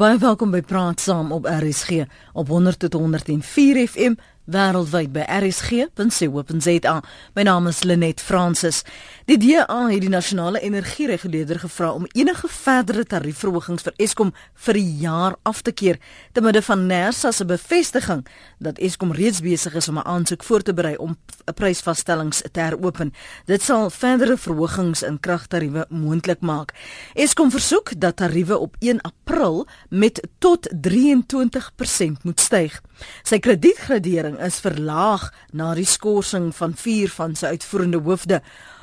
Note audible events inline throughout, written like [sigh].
Baie welkom by Praat Saam op RSG op 100 tot 104 FM wêreldwyd by rsg.co.za. My naam is Lenet Fransis. Die DA het die nasionale energiereguleerder gevra om enige verdere tariefverhogings vir Eskom vir die jaar af te keer te midde van NERSA se bevestiging dat Eskom reeds besig is om 'n aansoek voor te berei om 'n prysvasstellings te heropen. Dit sal verdere verhogings in kragtariewe moontlik maak. Eskom versoek dat tariewe op 1 April met tot 23% moet styg. Sy kredietgradering is verlaag na die skorsing van vier van sy uitvoerende hoofde.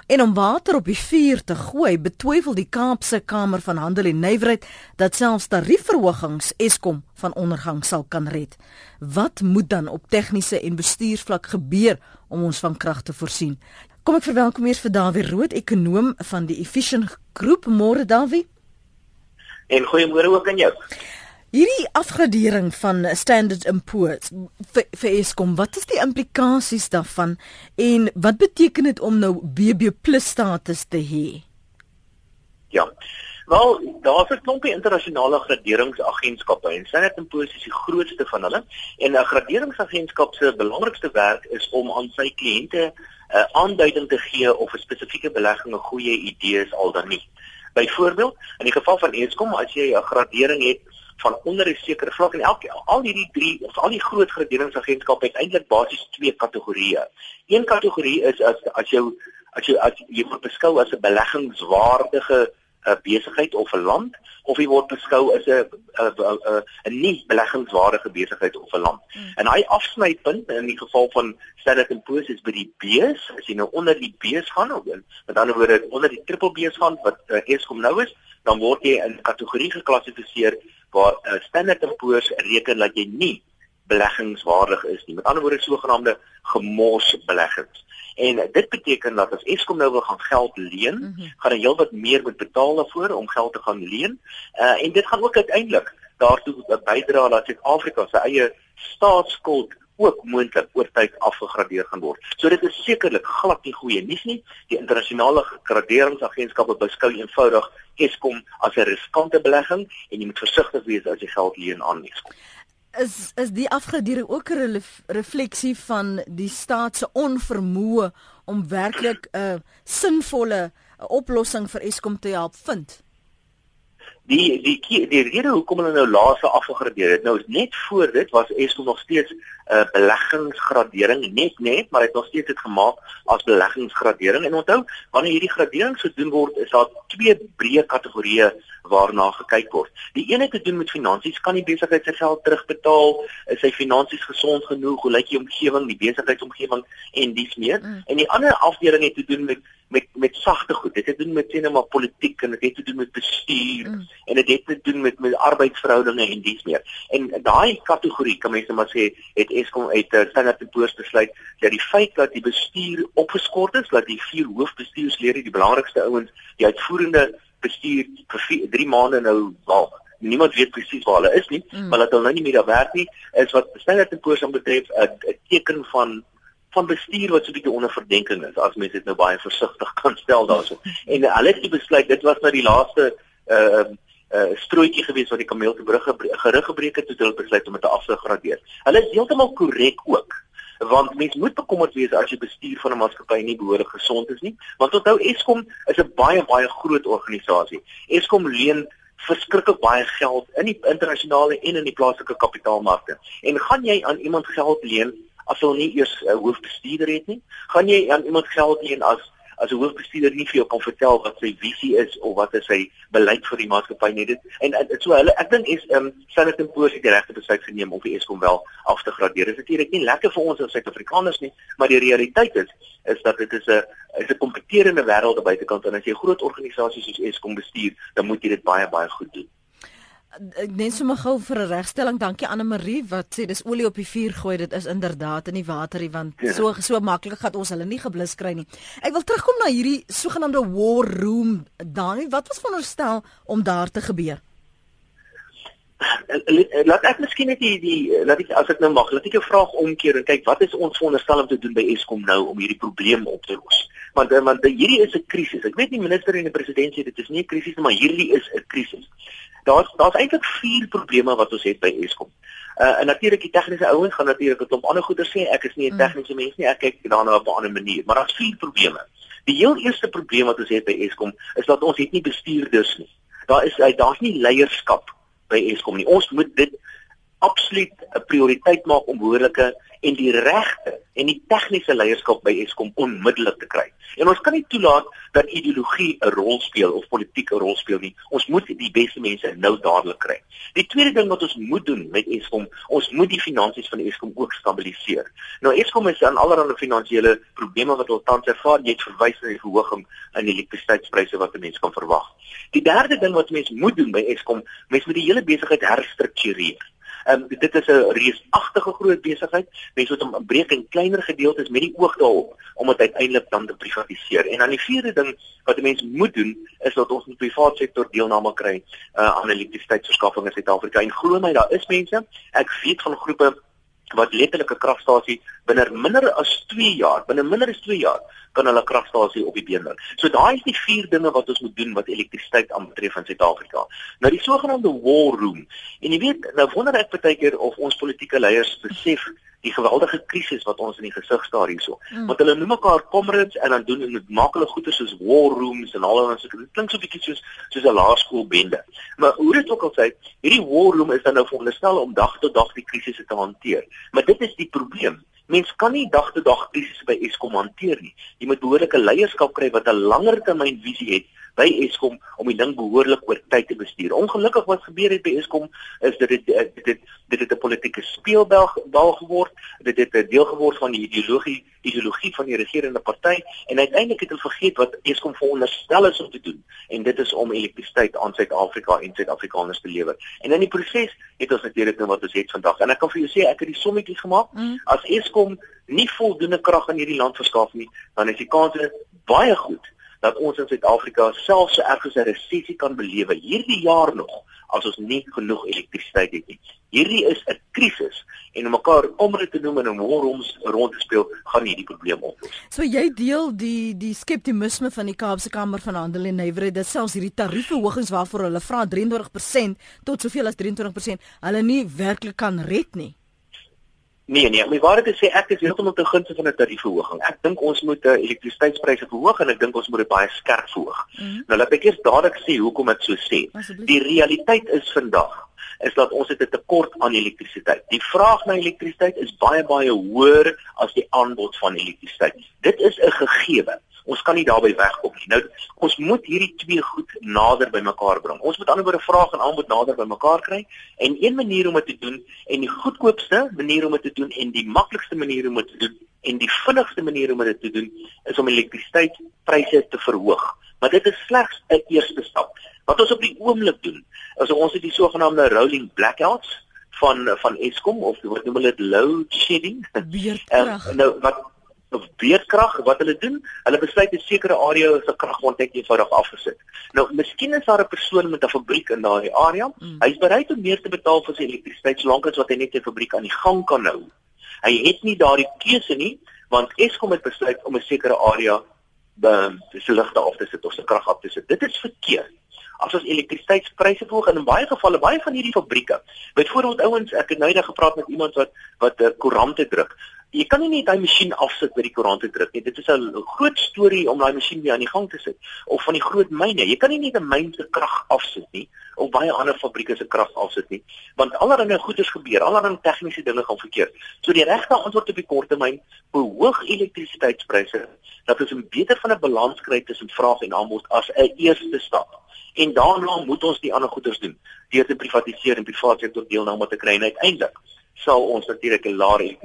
En om water op die vuur te gooi, betwyfel die Kaapse Kamer van Handel en Nywerheid dat selfs tariefverhogings Eskom van ondergang sal kan red. Wat moet dan op tegniese en bestuursvlak gebeur om ons van krag te voorsien? Kom ek verwelkom eers vir Dawie Rood, ekonom van die Efficient Groep. Môre Dawie. En goeiemôre ook aan jou. Hierdie afgradering van Standard & Poor's vir, vir Eskom, wat is die implikasies daarvan en wat beteken dit om nou BB+ status te hê? Ja. Wel, daar's 'n klompie internasionale graderingsagentskappe en Standard & Poor's is die grootste van hulle en 'n graderingsagentskap se belangrikste werk is om aan sy kliënte 'n uh, aanduiding te gee of 'n spesifieke belegging 'n goeie idee is al dan nie. Byvoorbeeld, in die geval van Eskom, as jy 'n gradering het van onder 'n sekere vlak en elke al hierdie drie of al die groot graderingsagentskappe het eintlik basies twee kategorieë. Een kategorie is as as jou as jy as jy word beskou as 'n beleggingswaardige uh, besigheid of 'n land of jy word beskou as 'n 'n 'n nie beleggingswaardige besigheid of 'n land. Hmm. En hy afsnypunt in die geval van Standard & Poor's is by die B's, as jy nou onder die B's gaan of in met ander woorde onder die triple B's gaan wat uh, Eskom nou is, dan word jy in kategorie geklassifiseer waar uh, Standard & Poor's reken dat jy nie beleggingswaardig is nie. Met ander woorde sogenaamde gemors beleggings. En dit beteken dat as Eskom nou wil gaan geld leen, mm -hmm. gaan hy heelwat meer moet betaal daarvoor om geld te gaan leen. Uh en dit gaan ook uiteindelik daartoe bydra dat Suid-Afrika se eie staatsskuld ook moontlik oor tyd afgegradeer gaan word. So dit is sekerlik glad nie goeie nuus nie. Die internasionale graderingsagentskappe beskou eenvoudig Eskom as 'n riskante belegging en jy moet versigtig wees as jy geld leen aan Eskom. Is is die afgradering ook 'n refleksie van die staat se onvermoë om werklik 'n uh, sinvolle uh, oplossing vir Eskom te help vind? Die die die rede hoekom hulle nou laaste afgegradeer het nou is net voor dit was Eskom nog steeds 'n uh, beleggingsgradering net net maar het nog steeds dit gemaak as beleggingsgradering en onthou wanneer hierdie gradering gedoen word is daar twee breë kategorieë waarna gekyk word. Die een het te doen met finansies, kan die besigheid sy geld terugbetaal, is sy finansies gesond genoeg, hoe lyk die omgewing, die besigheidsomgewing en dies meer. Mm. En die ander afdeling het te doen met met met sagte goed. Dit het te doen met sien maar politiek en dit het te doen met bestuur mm. en dit het te doen met met arbeidsverhoudinge en dies meer. En daai kategorie kan mense maar sê het Eskom uit uh, Standard & Poor's besluit dat die feit dat die bestuur opgeskort is, dat die vier hoofbestuurslede, die belangrikste ouens, die uitvoerende bestuur vir 3 maande nou wel niemand weet presies waar hulle is nie mm. maar dat hulle nou nie meer daar werk nie is wat Standard & Poor's betref 'n teken van van bestuur wat so 'n bietjie onder verdenking is as mense dit nou baie versigtig kan stel daarso. En hulle het besluit dit was nou die laaste uh uh strootjie gewees wat die kameel te brug gerig gebreek het toe hulle besluit om dit af te gradeer. Hulle is heeltemal korrek ook want mens moet bekommerd wees as jy bestuur van 'n maatskappy nie behoorlik gesond is nie. Want onthou Eskom is 'n baie baie groot organisasie. Eskom leen verskriklik baie geld in die internasionale en in die plaaslike kapitaalmarkte. En gaan jy aan iemand geld leen as hulle nie eers 'n hoofbestuurder het nie. Gaan jy aan iemand geld leen as as 'n hoofbestuurder nie vir jou kan vertel wat sy visie is of wat is sy beleid vir die maatskappy nie. Dit en, en so hulle ek dink is ehm um, Standard & Poor's het die regte besluit geneem om Eskom wel af te gradeer. Dit is natuurlik nie lekker vir ons as Suid-Afrikaners nie, maar die realiteit is is dat dit is 'n is 'n kompeterende wêreld aan buitekant. En as jy groot organisasie soos Eskom bestuur, dan moet jy dit baie baie goed doen net sommer gou vir 'n regstelling. Dankie Anne Marie wat sê dis olie op die vuur gooi. Dit is inderdaad in die water nie want ja. so so maklik gaan ons hulle nie geblus kry nie. Ek wil terugkom na hierdie sogenaamde war room. Dani, wat was veronderstel om daar te gebeur? Laat ek miskien net die die laat ek as ek nou mag, laat ek 'n vraag omkeer en kyk wat is ons veronderstel om te doen by Eskom nou om hierdie probleem op te los? Want want hierdie is 'n krisis. Ek weet nie minister en die president sê dit is nie 'n krisis nie, maar hierdie is 'n krisis. Daar's daar's eintlik vier probleme wat ons het by Eskom. Uh, en natuurlik die tegniese ouens gaan natuurlik 'n klomp ander goeie sê ek is nie 'n mm. tegniese mens nie ek kyk daarna op 'n ander manier maar daar's vier probleme. Die heel eerste probleem wat ons het by Eskom is dat ons het nie bestuurders nie. Daar is daar's nie leierskap by Eskom nie. Ons moet dit absoluut 'n prioriteit maak om behoorlike en die regte en die tegniese leierskap by Eskom onmiddellik te kry. En ons kan nie toelaat dat ideologie 'n rol speel of politiek 'n rol speel nie. Ons moet die beste mense nou dadelik kry. Die tweede ding wat ons moet doen met Eskom, ons moet die finansies van Eskom ook stabiliseer. Nou Eskom is aan allerlei finansiële probleme wat hulle tans ervaar. Jy het verwys na die verhoging in die elektrisiteitspryse wat mense kan verwag. Die derde ding wat mense moet doen by Eskom, mense moet die hele besigheid herstruktureer. Ehm um, dit is 'n reusagtige groot besigheid. Mense moet hom breek in kleiner gedeeltes met die oog daarop om dit uiteindelik dan te privatiseer. En dan die vierde ding wat mense moet doen is dat ons in die private sektor deelname kry uh, aan elektrisiteitsverskaffing in Suid-Afrika. En glo my, daar is mense. Ek weet van groepe wat letterlik 'n kragstasie binne minder as 2 jaar, binne minder as 2 jaar kan hulle kragstasie op die been bring. So daai is die vier dinge wat ons moet doen wat elektrisiteit aanbetref in Suid-Afrika. Nou die sogenaamde war room. En jy weet, nou wonder ek baie keer of ons politieke leiers besef die geweldige krisis wat ons in die gesig staar hierso. Mm. Want hulle noem mekaar comrades en dan doen hulle maak hulle goeie soos war rooms en al daai sulke dit klink so 'n bietjie soos soos 'n laerskoolbende. Maar hoe dit ook al sê, hierdie war room is dan nou veronderstel om dag tot dag die krisisse te hanteer. Maar dit is die probleem. Mens kan nie dag tot dag krisisse by Eskom hanteer nie. Jy moet behoorlike leierskap kry wat 'n langer termyn visie het by Eskom om die ding behoorlik oor tyd te bestuur. Ongelukkig wat gebeur het by Eskom is dat dit dit dit dit het 'n politieke speelbal bal geword. Dit het 'n deel geword van die ideologie ideologie van die regerende party en uiteindelik het hulle vergeet wat Eskom veronderstel is om te doen en dit is om elektrisiteit aan Suid-Afrika en Suid-Afrikaners te lewer. En in die proses het ons natuurlik nou wat ons het vandag. En ek kan vir jou sê ek het die sommetjies gemaak. Mm. As Eskom nie voldoende krag aan hierdie land verskaf nie, dan is die kanse baie goed dat ons in Suid-Afrika selfs so erg as 'n resessie kan belewe hierdie jaar nog as ons nie genoeg elektrisiteit het nie. Hierdie is 'n krisis en om mekaar omre te noem en om rooms rond te speel gaan nie die probleem oplos. So jy deel die die skeptisisme van die Kaapse Kamer van Handel en Nywerheid dat selfs hierdie tariefverhogings waarvoor hulle vra 23% tot soveel as 23% hulle nie werklik kan red nie. Nee nee, my waarheid is sê ek is heeltemal te gunste van 'n tariefverhoging. Ek dink ons moet uh, elektrisiteitspryse verhoog en ek dink ons moet dit baie skerp verhoog. Mm -hmm. Nou laat ek eers dadelik sê hoekom dit so sê. Die realiteit is vandag is dat ons het 'n tekort aan elektrisiteit. Die vraag na elektrisiteit is baie baie hoër as die aanbod van elektrisiteit. Dit is 'n gegewe. Ons kan nie daarby wegkom nie. Nou ons moet hierdie twee goed nader by mekaar bring. Ons moet anderswoorde vraag en aanbod nader by mekaar kry en een manier om dit te doen en die goedkoopste manier om dit te doen en die maklikste manier om dit te doen en die vinnigste manier om dit te doen is om elektrisiteitspryse te verhoog. Maar dit is slegs 'n eerste stap. Wat ons op die oomblik doen, is ons het die sogenaamde rolling blackouts van van Eskom of wat noem hulle dit load shedding. Weerkrag. Uh, [laughs] nou wat of beerdkrag wat hulle doen, hulle besluit 'n sekere area se krag word net eenvoudig afgesit. Nou, miskien is daar 'n persoon met 'n fabriek in daardie area. Mm. Hy's bereid om meer te betaal vir sy elektrisiteit solank as wat hy net sy fabriek aan die gang kan hou. Hy het nie daardie keuse nie, want Eskom het besluit om 'n sekere area be se ligte af te sit of se krag af te sit. Dit is verkeerd. As ons elektrisiteitspryse verhoog en in baie gevalle baie van hierdie fabrieke, byvoorbeeld ouens, ek het nou net gepraat met iemand wat wat 'n uh, koerante druk. Jy kan nie net daai masjien afsit by die koerant te druk nie. Dit is 'n groot storie om daai masjien weer aan die gang te sit of van die groot myne. Jy kan nie net 'n myn se krag afsit nie of baie ander fabrieke se krag afsit nie, want allerlei goeders gebeur, allerlei tegniese dinge gaan verkeerd. So die regte antwoord op die kort termyn, behoog elektrisiteitspryse dat ons 'n beter van 'n balans kry tussen vraag en aanbod as 'n eerste stap. En daarna moet ons die ander goeders doen deur te privatiseer en private sektor deelname te kry en uiteindelik sal ons natuurlik 'n laer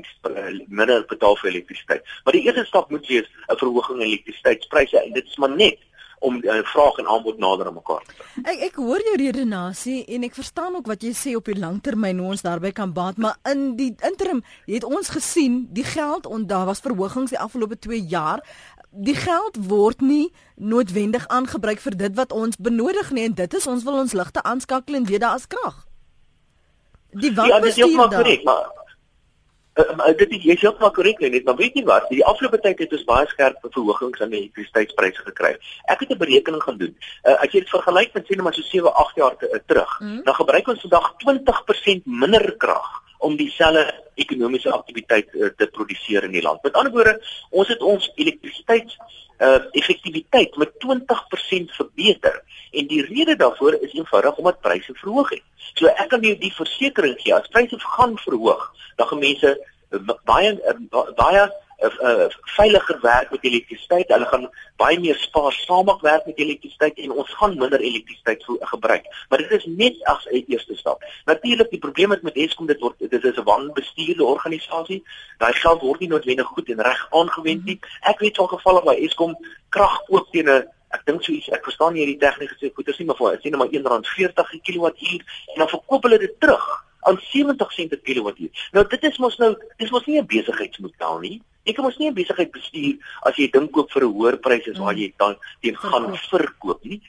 minder betaal vir elektrisiteit. Maar die eerste stap moet wees 'n verhoging in elektrisiteitspryse en dit is maar net om uh, vraag en aanbod nader aan mekaar te bring. Ek ek hoor jou redenasie en ek verstaan ook wat jy sê op die langtermyn hoe ons daarbey kan baat, maar in die interim het ons gesien die geld en daar was verhogings die afgelope 2 jaar. Die geld word nie noodwendig aangebruik vir dit wat ons benodig nie en dit is ons wil ons ligte aanskakel en weer daar as krag. Die wanbestuur ja, daar. Korrek, maar Uh, dit is jy sê maar korrek net, maar weet jy wat? Die afgelope tyd het ons baie skerp verhogings aan die elektrisiteitspryse gekry. Ek het 'n berekening gaan doen. Uh, as jy dit vergelyk met net maar so 7, 8 jaar te, uh, terug, mm dan gebruik ons vandag 20% minder krag om dieselfde ekonomiese aktiwiteit uh, te produseer in die land. Met ander woorde, ons het ons elektrisiteits uh, effektiwiteit met 20% verbeter en die rede daarvoor is eenvoudig omdat pryse verhoog het. So ek kan jou die versekering gee as pryse gaan verhoog, dan gaan mense baie baie uh, veiliger werk met elektrisiteit. Hulle gaan baie meer spaarsaamig werk met elektrisiteit en ons gaan minder elektrisiteit gebruik. Maar dit is net as 'n eerste stap. Natuurlik die probleem met met Eskom dit word dit is 'n wanbestuurde organisasie. Daai geld word nie noodwendig goed en reg aangewend nie. Ek weet van gevalle waar Eskom krag koop teen 'n ek dink so iets ek verstaan nie hierdie tegniese goeie sien maar vir sien maar 1.40 per kilowattuur en dan verkoop hulle dit terug aan 70 sent per kilowattuur. Nou dit is mos nou dis mos nie 'n besigheidsmodel nie. Jy kan mos nie 'n besigheid bestuur as jy dink koop vir 'n hoër prys as waar jy dan teen gaan verkoop nie.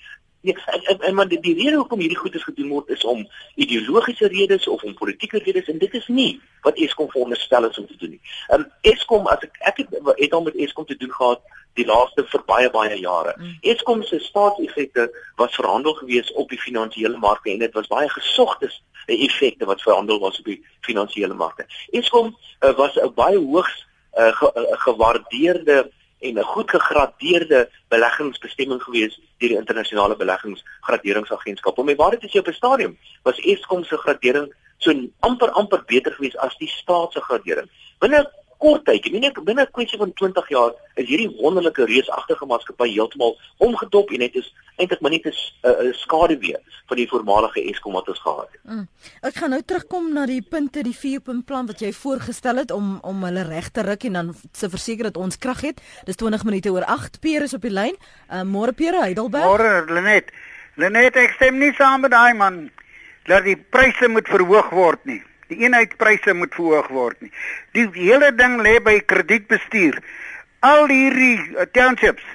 Nee, en, en, en maar die, die rede hoekom hierdie goed is gedoen word is om ideologiese redes of om politieke redes en dit is nie wat Eskom veronderstel is om te doen nie. Um Eskom as ek ek het, het al met Eskom te doen gehad die laaste vir baie baie jare. Mm. Eskom se staatseffekte was verhandel gewees op die finansiële markte en dit was baie gesogte effekte wat verhandel was op die finansiële markte. Eskom uh, was 'n baie hoogs 'n uh, ge, uh, gewaardeerde en 'n goed gegradeerde beleggingsbestemming gewees deur die internasionale beleggingsgraderingsagentskap. Om waar dit is op 'n stadium was Eskom se gradering so amper amper beter gewees as die staat se gradering. Binne kort tyd, binne binne 'n kwessie van 20 jaar is hierdie wonderlike reusagtige maatskappy heeltemal omgedop en dit is eintlik maar net 'n uh, skaduwee van die voormalige Eskom wat ons gehad het. Mm. Ek gaan nou terugkom na die punte die vierpunt plan wat jy voorgestel het om om hulle reg te ruk en dan se verseker dat ons krag het. Dis 20 minute oor 8 Pierre is op die lyn. Uh, Môre Pierre Heidelberg. Môre Lenet. Lenet ek stem nie saam met daai man dat die pryse moet verhoog word nie. Die eenheidpryse moet verhoog word nie. Die hele ding lê by kredietbestuur. Al hierdie uh, townships,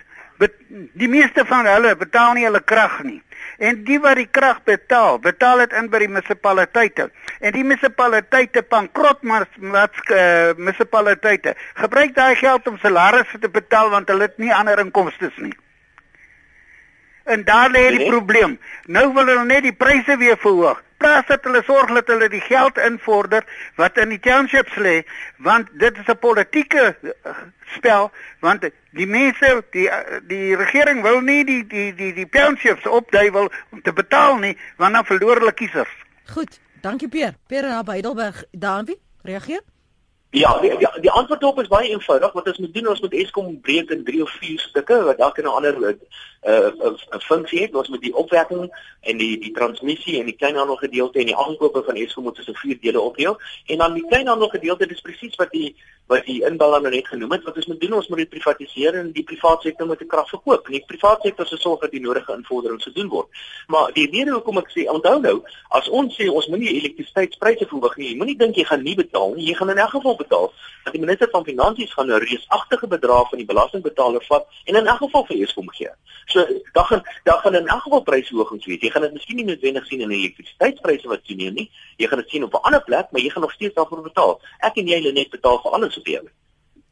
die meeste van hulle betaal nie hulle krag nie. En die wat die krag betaal, betaal dit in by die munisipaliteite. En die munisipaliteite bankrot maar wat uh, munisipaliteite gebruik daai geld om salarisse te betaal want hulle het nie ander inkomste nie. En daar lê die nee. probleem. Nou wil hulle net die pryse weer verhoog plaas dat hulle sorg dat hulle die geld invorder wat in die townships lê want dit is 'n politieke uh, spel want die mense die uh, die regering wil nie die die die die townships opduiwel om te betaal nie want dan verloor hulle kiesers. Goed, dankie Peer. Peer na Heidelberg. Danwie, reageer. Ja, die, die die antwoord op is baie eenvoudig. Wat ons moet doen, ons moet Eskom breek in 3 of 4 stukke wat elke 'n ander 'n uh, uh, uh, funksie het. Ons moet die opwekking en die die transmissie en die kleinhandel gedeelte en die aankope van Eskom moet ons in vier dele opdeel. En dan die kleinhandel gedeelte, dis presies wat die wat die inballer nou net genoem het, wat ons moet doen, ons moet dit privatiseer en die private sektor moet die krag verkoop. En die private sektor se sorg dat die nodige invorderings gedoen word. Maar die rede hoekom ek sê, onthou nou, as ons sê ons moenie elektrisiteitspryse verhoog nie, moenie dink jy gaan nie betaal nie. Jy gaan in elk geval betaal. Dat die minister van finansies gaan 'n reusagtige bedrag van die belastingbetaler vat en in elk geval vir Eskom gee. So dan gaan dan gaan in elk geval prysverhogings wees. Jy gaan dit miskien nie noodwendig sien in elektrisiteitspryse wat toeneem nie. Jy gaan dit sien op 'n ander plek, maar jy gaan nog steeds daarvoor betaal. Ek en jy lê net betaal vir alles jou.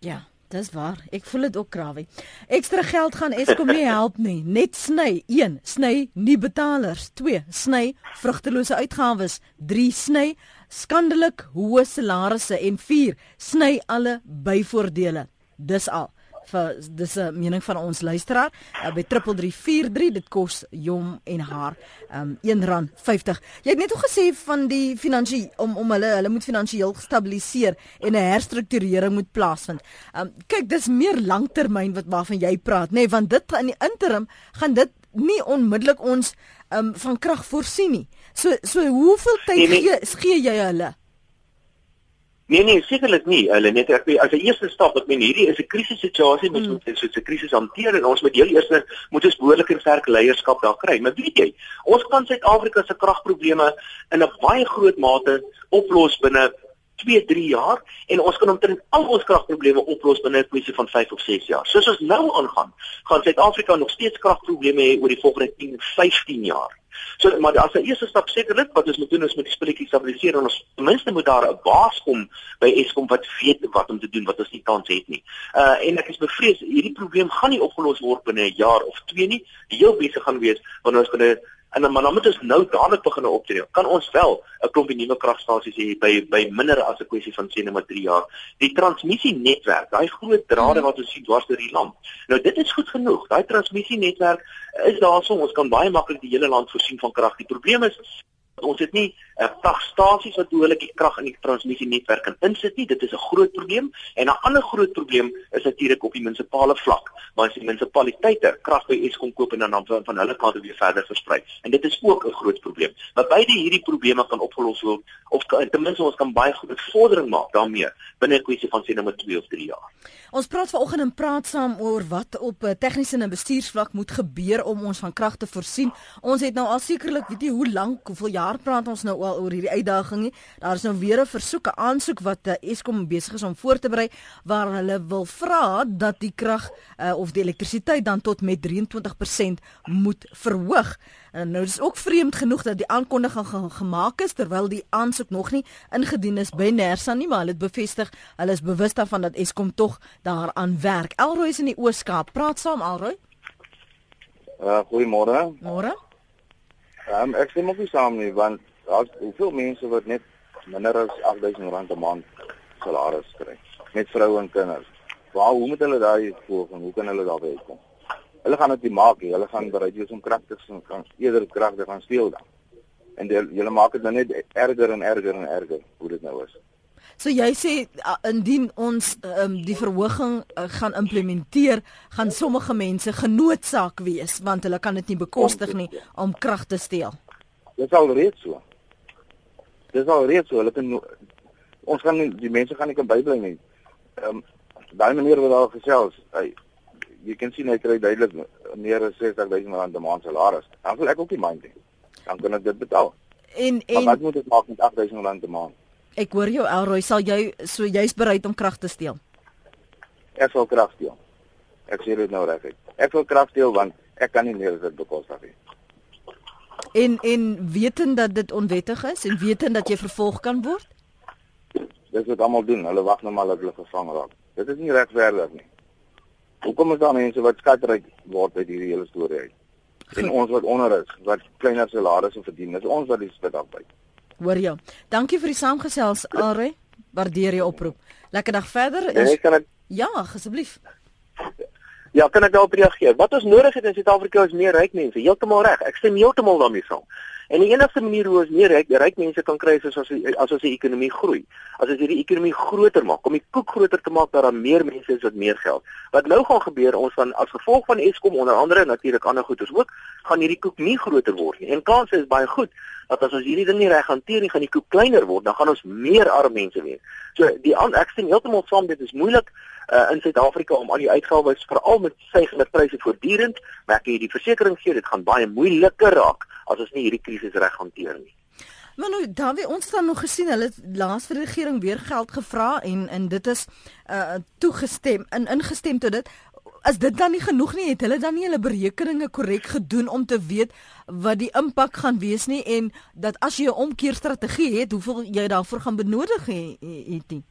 Ja. Dis waar. Ek voel dit ook krawie. Ekstra geld gaan Eskom nie help nie. Net sny. 1. Sny nie betalers. 2. Sny vrugtelose uitgawes. 3. Sny skandelik hoë salarisse en 4 sny alle byvoordele. Dis al vir dis 'n mening van ons luisteraar uh, by 3343 dit kos hom en haar um, R1.50. Jy het net ook gesê van die finansie om om hulle hulle moet finansiëel stabiliseer en 'n herstrukturering moet plaasvind. Um, kyk, dis meer langtermyn wat waarvan jy praat, nê, nee, want dit in die interim gaan dit nie onmiddellik ons um, van krag voorsien nie. So so hoeveel tyd nee, nee. gee gee jy hulle? Nee nee, sekerlik nie. Hulle net ek as 'n eerste stap, ek meen hierdie is 'n krisissituasie, ons hmm. moet so 'n krisis hanteer en ons moet heel eers moet ons behoorlik en sterk leierskap daar kry. Maar weet jy, ons kan Suid-Afrika se kragprobleme in 'n baie groot mate oplos binne 2, 3 jaar en ons kan omtrent al ons kragprobleme oplos binne 'n kwessie van 5 of 6 jaar. Soos ons nou aangaan, gaan Suid-Afrika nog steeds kragprobleme hê oor die volgende 10, 15 jaar. So maar as 'n eerste stap sekerlik wat ons moet doen is met die spulletjies stabiliseer en ons ten minste moet daar 'n baas kom by Eskom wat weet wat om te doen wat ons nie kans het nie. Uh en ek is bevrees hierdie probleem gaan nie opgelos word binne 'n jaar of twee nie. Die heel beste gaan wees wanneer ons binne En dan maar dan moet ons nou dadelik begin optree. Kan ons wel 'n klompie nuwe kragstasies hê by by minder as 'n kwessie van sê net maar 3 jaar. Die transmissienetwerk, daai groot drade wat ons sien dwars deur die land. Nou dit is goed genoeg. Daai transmissienetwerk is daarso. Ons kan baie maklik die hele land voorsien van krag. Die probleem is Ons het nie uh, kragstasies wat behoorlik die krag in die transmissienetwerk kan insit nie. Dit is 'n groot probleem. En 'n ander groot probleem is natuurlik op die munisipale vlak, waar as die munisipaliteite krag by Eskom koop en dan van, van hulle kant weer verder versprei. En dit is ook 'n groot probleem. Maar beide hierdie probleme kan opgelos word of ten minste ons kan baie groot vordering maak daarmee binne 'n kwessie van sê nou met 2 of 3 jaar. Ons praat vanoggend en praat saam oor wat op 'n tegniese en bestuursvlak moet gebeur om ons van krag te voorsien. Ons het nou al sekerlik weet jy hoe lank, hoeveel jaar jaar praat ons nou al oor hierdie uitdaging nie. Daar is nou weer 'n versoek, 'n aansoek wat uh, Eskom besig is om voor te berei waar hulle wil vra dat die krag uh, of die elektrisiteit dan tot met 23% moet verhoog. En nou is ook vreemd genoeg dat die aankondiging ge gemaak is terwyl die aansoek nog nie ingedien is by Nersa nie, maar hulle het bevestig hulle is bewus daarvan dat Eskom tog daaraan werk. Elroy is in die Ooskaap. Praat saam Elroy. Uh, goeiemôre. Môre. Ja, um, ek stem ook nie saam nie want daar's hoeveel mense wat net minder as R8000 'n maand salaris kry met vroue en kinders. Waar hoe moet hulle daai volg en hoe kan hulle daarby kom? Hulle gaan dit nie maak nie. Hulle gaan bereid wees om kragtig te gaan eerder kragtig gaan steel dan. En hulle maak dit dan net erger en erger en erger hoe dit nou is. So jy sê indien ons um, die verhoging uh, gaan implementeer, gaan sommige mense genoodsaak wees want hulle kan dit nie bekostig nie om krag te steel. Dit is al reeds so. Dit is al reeds so. Hulle kan ons gaan nie, die mense gaan nie kan bybly nie. Ehm um, daai manier wat daar gesels, hy jy kan sien hy kry duidelik meer as 60000 rand 'n maand salaris. Dan wil ek ook nie mind nie. Dan kan ek dit betaal. En en maar wat moet ek maak met 8000 rand 'n maand? Ek hoor jou Elroy, sal jy so jy's bereid om krag te steel? Ek sal krag steel. Ek sê dit nou reg. Ek wil krag steel want ek kan nie meer dit bekostig nie. En en wetend dat dit onwettig is en wetend dat jy vervolg kan word? Dis wat almal doen. Hulle wag nou maar dat hulle gevang raak. Dit is nie regverdig nie. Hoekom is daar mense wat skatryk word uit hierdie hele storie uit? En ons wat onder is, wat kleiner salarisse verdien, is ons wat die spit afbyt. Hoor jou. Dankie vir die saamgesels, Alre. Waardeer jou oproep. Lekker dag verder. Is... Nee, kan ek Ja, asseblief. Ja, kan ek daarop reageer? Wat ons nodig het in Suid-Afrika is meer ryk mense. Heeltemal reg. Ek stem heeltemal daarmee saam. En die enigste manier hoe ons meer ryk, ryk mense kan kry is as ons as ons die ekonomie groei. As ons hierdie ekonomie groter maak, om die koek groter te maak dat daar meer mense is wat meer geld. Wat nou gaan gebeur, ons van as gevolg van Eskom onder andere natuurlik ander goed is ook, gaan hierdie koek nie groter word nie. En kans is baie goed dat as ons hierdie ding nie reg hanteer nie, gaan die koek kleiner word, dan gaan ons meer arme mense hê. So die ek stem heeltemal saam dit is moeilik uh, in Suid-Afrika om al die uitgawes veral met stygende pryse voortdurend, maar ek het die versekering gee dit gaan baie moeiliker raak as ons nie hierdie krisis reg hanteer nie. Maar nou dan wie ons dan nog gesien hulle laas vir die regering weer geld gevra en en dit is uh toegestem in ingestem tot dit as dit dan nie genoeg nie het hulle dan nie hulle berekeninge korrek gedoen om te weet wat die impak gaan wees nie en dat as jy 'n omkeerstrategie het hoeveel jy daarvoor gaan benodig het nie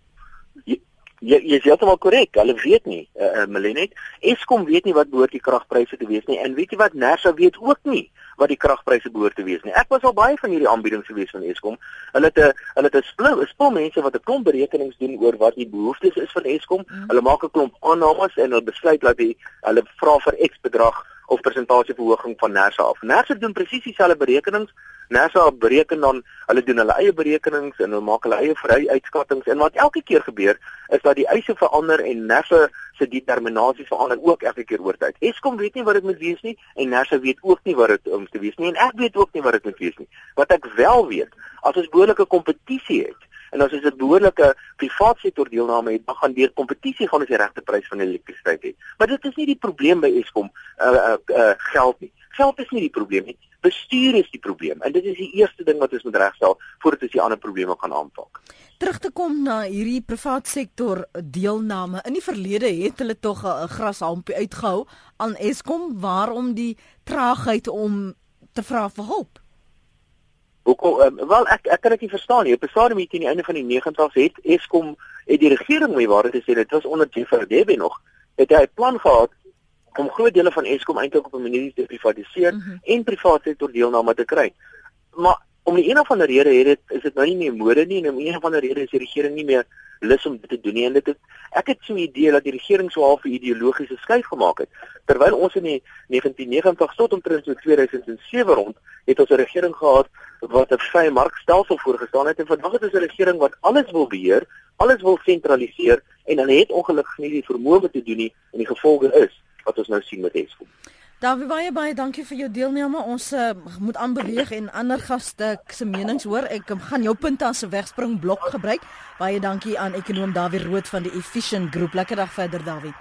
Jy jy is heeltemal korrek. Hulle weet nie, uh, uh, Melenet. Eskom weet nie wat behoort die kragpryse te wees nie. En weet jy wat Nersa weet ook nie wat die kragpryse behoort te wees nie. Ek was al baie van hierdie aanbiedings gewees van Eskom. Hulle het 'n hulle het 'n spul, spul mense wat 'n klomp berekenings doen oor wat die behoeftes is van Eskom. Mm. Hulle maak 'n klomp aannames en hulle besluit dat die hulle vra vir X bedrag of persentasieverhoging van Nersa af. Nersa doen presies dieselfde berekenings NASA bereken dan hulle doen hulle eie berekenings en hulle maak hulle eie vry uitskattings en wat elke keer gebeur is dat die eise verander en NASA se determinasie verander ook elke keer oor tyd. Eskom weet nie wat dit moet wees nie en NASA weet ook nie wat dit moet wees nie en ek weet ook nie wat dit moet wees nie. Wat ek wel weet, as ons behoorlike kompetisie het en as ons 'n behoorlike privaat sektor deelname het, dan gaan deur kompetisie gaan ons die regte prys van elektrisiteit hê. Maar dit is nie die probleem by Eskom uh, uh, uh geld nie. Geld is nie die probleem nie. Bestuur is die probleem. En dit is die eerste ding wat ons moet regstel voordat ons die ander probleme kan aanpak. Terug te kom na hierdie privaat sektor deelname. In die verlede het hulle tog 'n grashampie uitgehou aan Eskom waarom die traagheid om te vra vir hulp. Hoekom um, wel ek ek kan dit nie verstaan nie. Op 'n stadium hier teen die einde van die 90's het Eskom het die regering mee waar dit gesê dit was onder Jeffrey Debe nog het hy 'n plan gehad om groot dele van Eskom eintlik op 'n manier te privatiseer mm -hmm. en private sektor deelname te kry. Maar om die een of ander rede het dit is dit nou nie meer mode nie en om een of ander rede is die regering nie meer lus om dit te doen nie en dit het ek het so 'n idee dat die regering so half 'n ideologiese skuif gemaak het terwyl ons in die 1990 tot omtrent 2007 rond het ons 'n regering gehad wat 'n vrye markstelsel voorgestaan het en vandag het ons 'n regering wat alles wil beheer, alles wil sentraliseer en dan het ongelukkig nie die vermoë om te doen nie en die gevolge is wat ons nou sien met Eskom. Dawie baie baie dankie vir jou deelname. Ons uh, moet aanbeweeg en ander gaste se menings hoor. Ek um, gaan jou punte as 'n wegspring blok gebruik. Baie dankie aan ekonom Dawie Rood van die Efficient Groep. Lekker dag verder Dawie.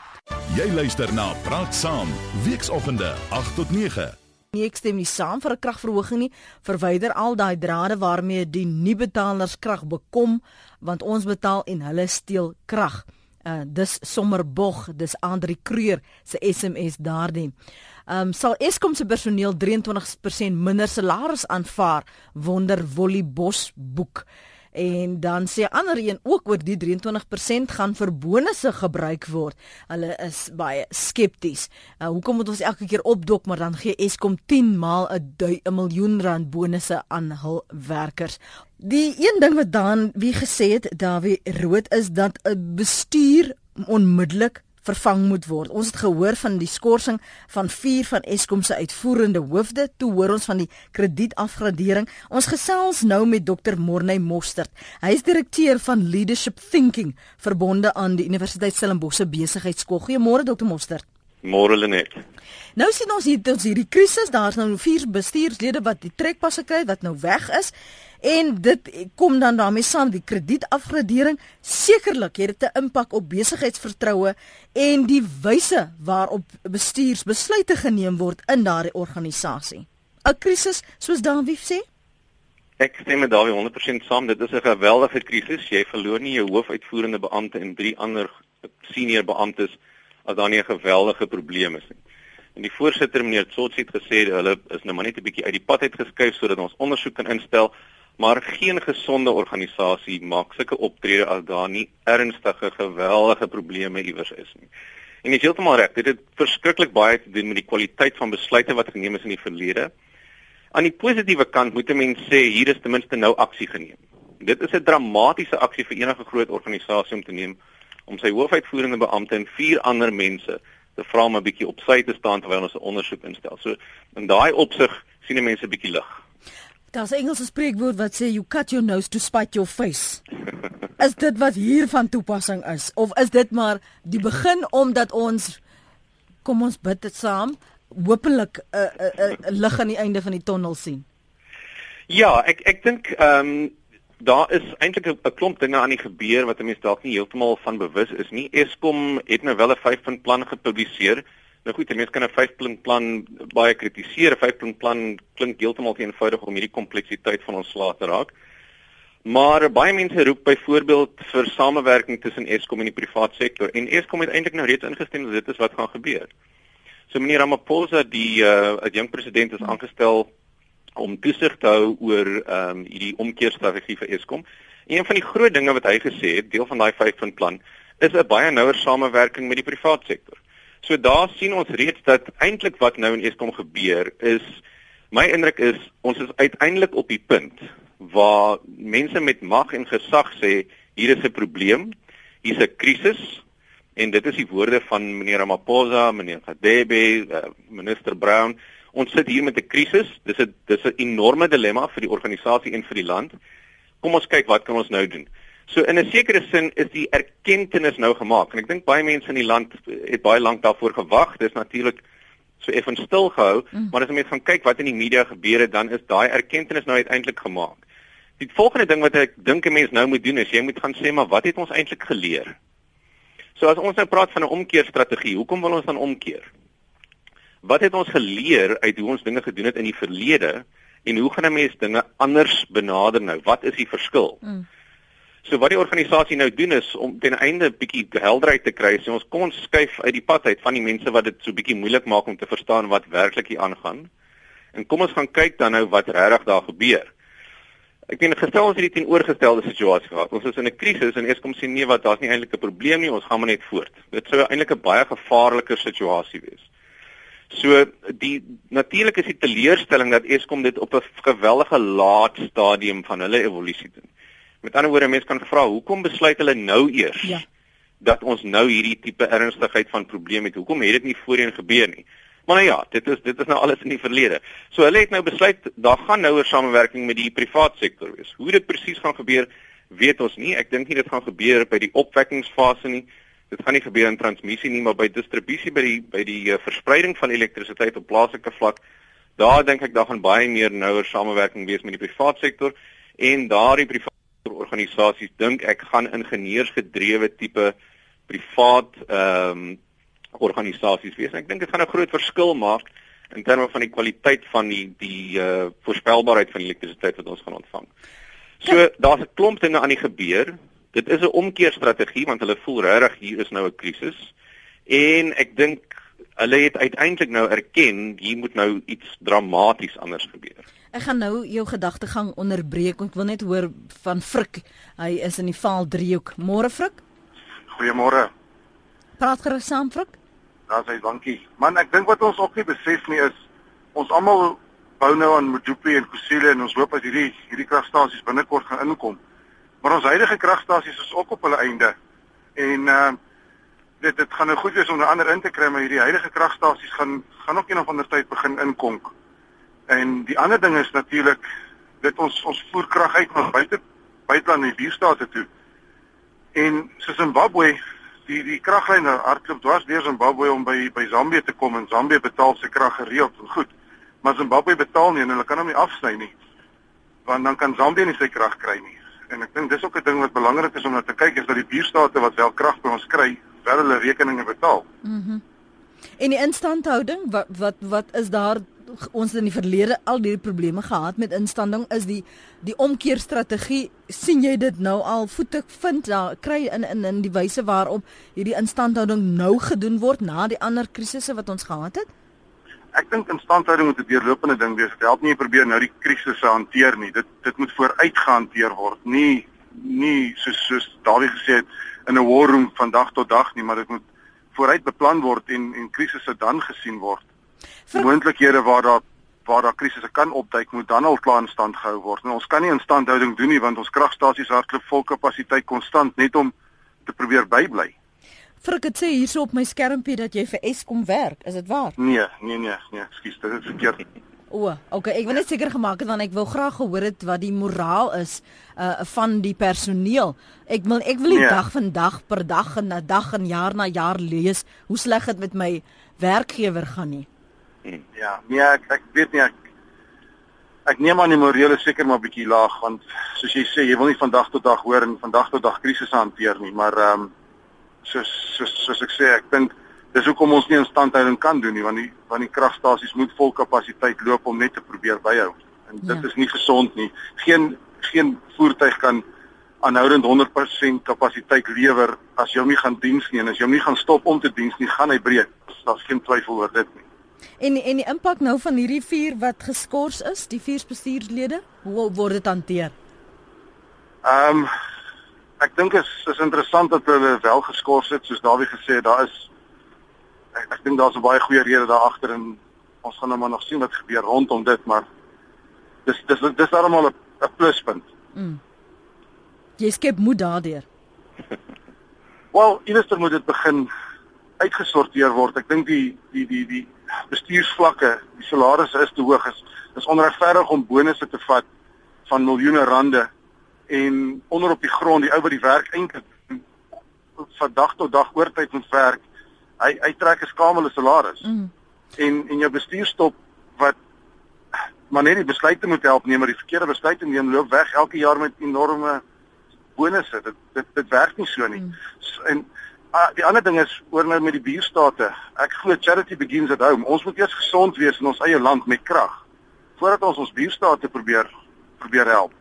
Jy luister na Praat Saam, weekoggende 8 tot 9. Nie ek stem nie saam vir 'n kragverhoging nie. Verwyder al daai drade waarmee die nie betalers krag bekom want ons betaal en hulle steel krag. Uh dis sommer bog, dis Andri Kreur se SMS daardie. Ehm um, sal Eskom se personeel 23% minder salaris aanvaar wonder Wolly Bos boek. En dan sê ander een ook oor die 23% gaan vir bonusse gebruik word. Hulle is baie skepties. Uh, hoekom moet ons elke keer opdok maar dan gee Eskom 10 maal 'n 'n miljoen rand bonusse aan hul werkers? Die een ding wat dan wie gesê het Dawie Rood is dat 'n bestuur onmiddellik vervang moet word. Ons het gehoor van die skorsing van 4 van Eskom se uitvoerende hoofde, toe hoor ons van die kredietafgradering. Ons gesels nou met Dr. Morney Mostert. Hy is direkteur van Leadership Thinking verbonde aan die Universiteit Stellenbosch Besigheidsskool. Goeiemôre Dr. Mostert. Môre Lenet. Nou sien ons hier ons hierdie krisis, daar's nou vier bestuurslede wat die trekpasse kry wat nou weg is en dit kom dan daarmee saam die kredietafgradering sekerlik het dit 'n impak op besigheidsvertroue en die wyse waarop bestuursbesluite geneem word in daardie organisasie. 'n Krisis soos Dawie sê? Ek stem met Dawie 100% saam, dit is 'n geweldige krisis. Jy verloor nie jou hoofuitvoerende beampte en drie ander senior beamptes as daar nie 'n geweldige probleem is nie. En die voorsitter meneer Tsotsi het gesê hulle is nou maar net 'n bietjie uit die pad uitgeskuif sodat ons ondersoek kan instel, maar geen gesonde organisasie maak sulke optrede as daar nie ernstige geweldige probleme iewers is nie. En jy is heeltemal reg, dit het verskriklik baie te doen met die kwaliteit van besluite wat geneem is in die verlede. Aan die positiewe kant moet 'n mens sê hier is ten minste nou aksie geneem. Dit is 'n dramatiese aksie vir enige groot organisasie om te neem om sy hoofuitvoerende beampte en vier ander mense te vra om 'n bietjie op sy te staan terwyl ons 'n ondersoek instel. So in daai opsig sien mense 'n bietjie lig. Daar's 'n Engelse spreekwoord wat sê you cut your nose to spite your face. is dit wat hier van toepassing is of is dit maar die begin omdat ons kom ons bid dit saam hopelik 'n uh, uh, uh, lig aan die einde van die tonnel sien? Ja, ek ek dink ehm um, daar is eintlik 'n klomp dinge aan die gebeur wat 'n mens dalk nie heeltemal van bewus is nie. Eskom het nou wel 'n 5-punt plan gepubliseer. Nou goed, mense kan 'n 5-punt plan baie kritiseer. 'n 5-punt plan klink heeltemal te eenvoudig om hierdie kompleksiteit van ons slaat te raak. Maar baie mense roep byvoorbeeld vir samewerking tussen Eskom en die private sektor en Eskom het eintlik nou reeds ingestem dat dit is wat gaan gebeur. So meneer Ramaphosa, die uh, jong president is aangestel toesig te hou oor ehm um, hierdie omkeerstrategie vir Eskom. Een van die groot dinge wat hy gesê het, deel van daai 5-punt plan, is 'n baie nouer samewerking met die private sektor. So daar sien ons reeds dat eintlik wat nou in Eskom gebeur is my indruk is ons is uiteindelik op die punt waar mense met mag en gesag sê hier is 'n probleem, hier's 'n krisis en dit is die woorde van meneer Ramaphosa, meneer Gadebe, uh, minister Brown Ons sit hier met 'n krisis. Dis 'n dis 'n enorme dilemma vir die organisasie en vir die land. Kom ons kyk wat kan ons nou doen. So in 'n sekere sin is die erkenning nou gemaak en ek dink baie mense in die land het baie lank daarvoor gewag. Dis natuurlik so effens stil gehou, mm. maar as jy net gaan kyk wat in die media gebeur het, dan is daai erkenning nou uiteindelik gemaak. Die volgende ding wat ek dink 'n mens nou moet doen is jy moet gaan sê maar wat het ons eintlik geleer? So as ons nou praat van 'n omkeerstrategie, hoekom wil ons dan omkeer? Wat het ons geleer uit hoe ons dinge gedoen het in die verlede en hoe gaan 'n mens dinge anders benader nou? Wat is die verskil? Mm. So wat die organisasie nou doen is om ten einde 'n bietjie helderheid te kry, sê ons kom ons skuif uit die pad uit van die mense wat dit so bietjie moeilik maak om te verstaan wat werklik hier aangaan. En kom ons gaan kyk dan nou wat regtig daar gebeur. Ek meen gestel ons hierdie teenoorgestelde situasie gehad. Ons is in 'n krisis en Eskom sê nee, wat daar's nie eintlik 'n probleem nie, ons gaan maar net voort. Dit sou eintlik 'n baie gevaarliker situasie wees. So die natuurlik is die teleurstelling dat Eskom dit op 'n geweldige laat stadium van hulle evolusie doen. Met ander woorde, mense kan vra, hoekom besluit hulle nou eers ja. dat ons nou hierdie tipe ernstigheid van probleem het? Hoekom het dit nie voorheen gebeur nie? Maar nou ja, dit is dit is nou alles in die verlede. So hulle het nou besluit daar gaan nouer samewerking met die privaat sektor wees. Hoe dit presies gaan gebeur, weet ons nie. Ek dink nie dit gaan gebeur by die opwekkingsfase nie dit gaan nie gebeur in transmissie nie, maar by distribusie by die by die uh, verspreiding van elektrisiteit op plaaslike vlak, daar dink ek daar gaan baie meer nouer samewerking wees met die private sektor en daardie private organisasies dink ek gaan ingenieursgedrewe tipe privaat ehm um, organisasies wees. Ek dink dit gaan 'n groot verskil maak in terme van die kwaliteit van die die uh, voorspelbaarheid van elektrisiteit wat ons gaan ontvang. So daar's 'n klomp dinge aan die gebeur. Dit is 'n omkeerstrategie want hulle voel regtig hier is nou 'n krisis. En ek dink hulle het uiteindelik nou erken hier moet nou iets dramaties anders gebeur. Ek gaan nou jou gedagtegang onderbreek. Ek wil net hoor van Frik. Hy is in die Vaal driehoek. Môre Frik? Goeiemôre. Praat gerus saam Frik. Daar's hy, dankie. Man, ek dink wat ons ook nie besef nie is ons almal bou nou aan Mojupi en Kusile en ons hoop as hierdie hierdie kragstasies binnekort gaan inkom. Maar ons huidige kragstasies is ook op hulle einde. En uh, dit dit gaan nou goed wees om 'n ander in te kry, maar hierdie huidige kragstasies gaan gaan ook een of ander tyd begin inkonk. En die ander ding is natuurlik dit ons ons voer krag uit na buite buiteland die buurstate toe. En so Zimbabwe die die kraglyne hardloop dwars deur Zimbabwe om by by Zambië te kom en Zambië betaal sy krag gereeld en goed. Maar Zimbabwe betaal nie en hulle kan hom nie afsny nie. Want dan kan Zambië nie sy krag kry nie en ek dink dis ook 'n ding wat belangrik is om na te kyk is dat die buurstate wat wel krag by ons kry, wel hulle rekeninge betaal. Mhm. Mm en die instandhouding wat wat wat is daar ons in die verlede al hierdie probleme gehad met instanding is die die omkeerstrategie sien jy dit nou al voete vind daar kry in in in die wyse waarop hierdie instandhouding nou gedoen word na die ander krisisse wat ons gehad het? Ek dink instandhouding moet 'n deurlopende ding wees. Dit help nie probeer nou die krisisse hanteer nie. Dit dit moet vooruit gehanteer word. Nie nie soos soos Dawie gesê het in 'n war room van dag tot dag nie, maar dit moet vooruit beplan word en en krisisse dan gesien word. Moontlikhede waar daar waar daar krisisse kan opduik moet dan al klaar in stand gehou word. En ons kan nie instandhouding doen nie want ons kragstasies hardloop vol kapasiteit konstant net om te probeer bybly. Ek het sê hierso op my skermpie dat jy vir Eskom werk, is dit waar? Nee, nee, nee, nee, ekskuus, dit is verkeerd. O, okay, ek wil net seker gemaak het want ek wil graag gehoor het wat die moraal is uh van die personeel. Ek wil ek wil die nee. dag van dag per dag en na dag en jaar na jaar lees hoe sleg dit met my werkgewer gaan nie. Ja, nee, ek ek weet nie ek ek neem aan die morele seker maar bietjie laag want soos jy sê, jy wil nie van dag tot dag hoor en van dag tot dag krisisse hanteer nie, maar ehm um, soos soos soos ek sê, ek dink dis hoekom ons nie instandhouding kan doen nie want die want die kragstasies moet vol kapasiteit loop om net te probeer byhou. En dit ja. is nie gesond nie. Geen geen voertuig kan aanhoudend 100% kapasiteit lewer as jy hom nie gaan diens nie en as jy hom nie gaan stop om te diens nie, gaan hy breek. Daar's geen twyfel oor dit nie. En en die impak nou van hierdie vuur wat geskort is, die vier bestuurslede, hoe word dit hanteer? Ehm um, ek dink is is interessant dat hulle wel geskort het soos Dawie gesê het daar is ek, ek dink daar's 'n baie goeie rede daar agter en ons gaan nou maar nog sien wat gebeur rondom dit maar dis dis dis almal 'n pluspunt. Mm. Jy skep moed daardeur. [laughs] Wel, eerster moet dit begin uitgesorteer word. Ek dink die die die die bestuursvlakke, die salarisse is te hoog. Is is onregverdig om bonusse te vat van miljoene rande en onder op die grond die ou wat die werk eintlik van dag tot dag oortyd moet werk hy hy trek 'n skamele salaris. Mm. en en jou bestuurstop wat maar net die besluite moet help neem maar die verkeerde besluite neem loop weg elke jaar met enorme bonusse. Dit dit dit werk nie so nie. Mm. en uh, die ander ding is oor nou met die buurstate ek glo charity begins at home. Ons moet eers gesond wees in ons eie land met krag voordat ons ons buurstate probeer probeer help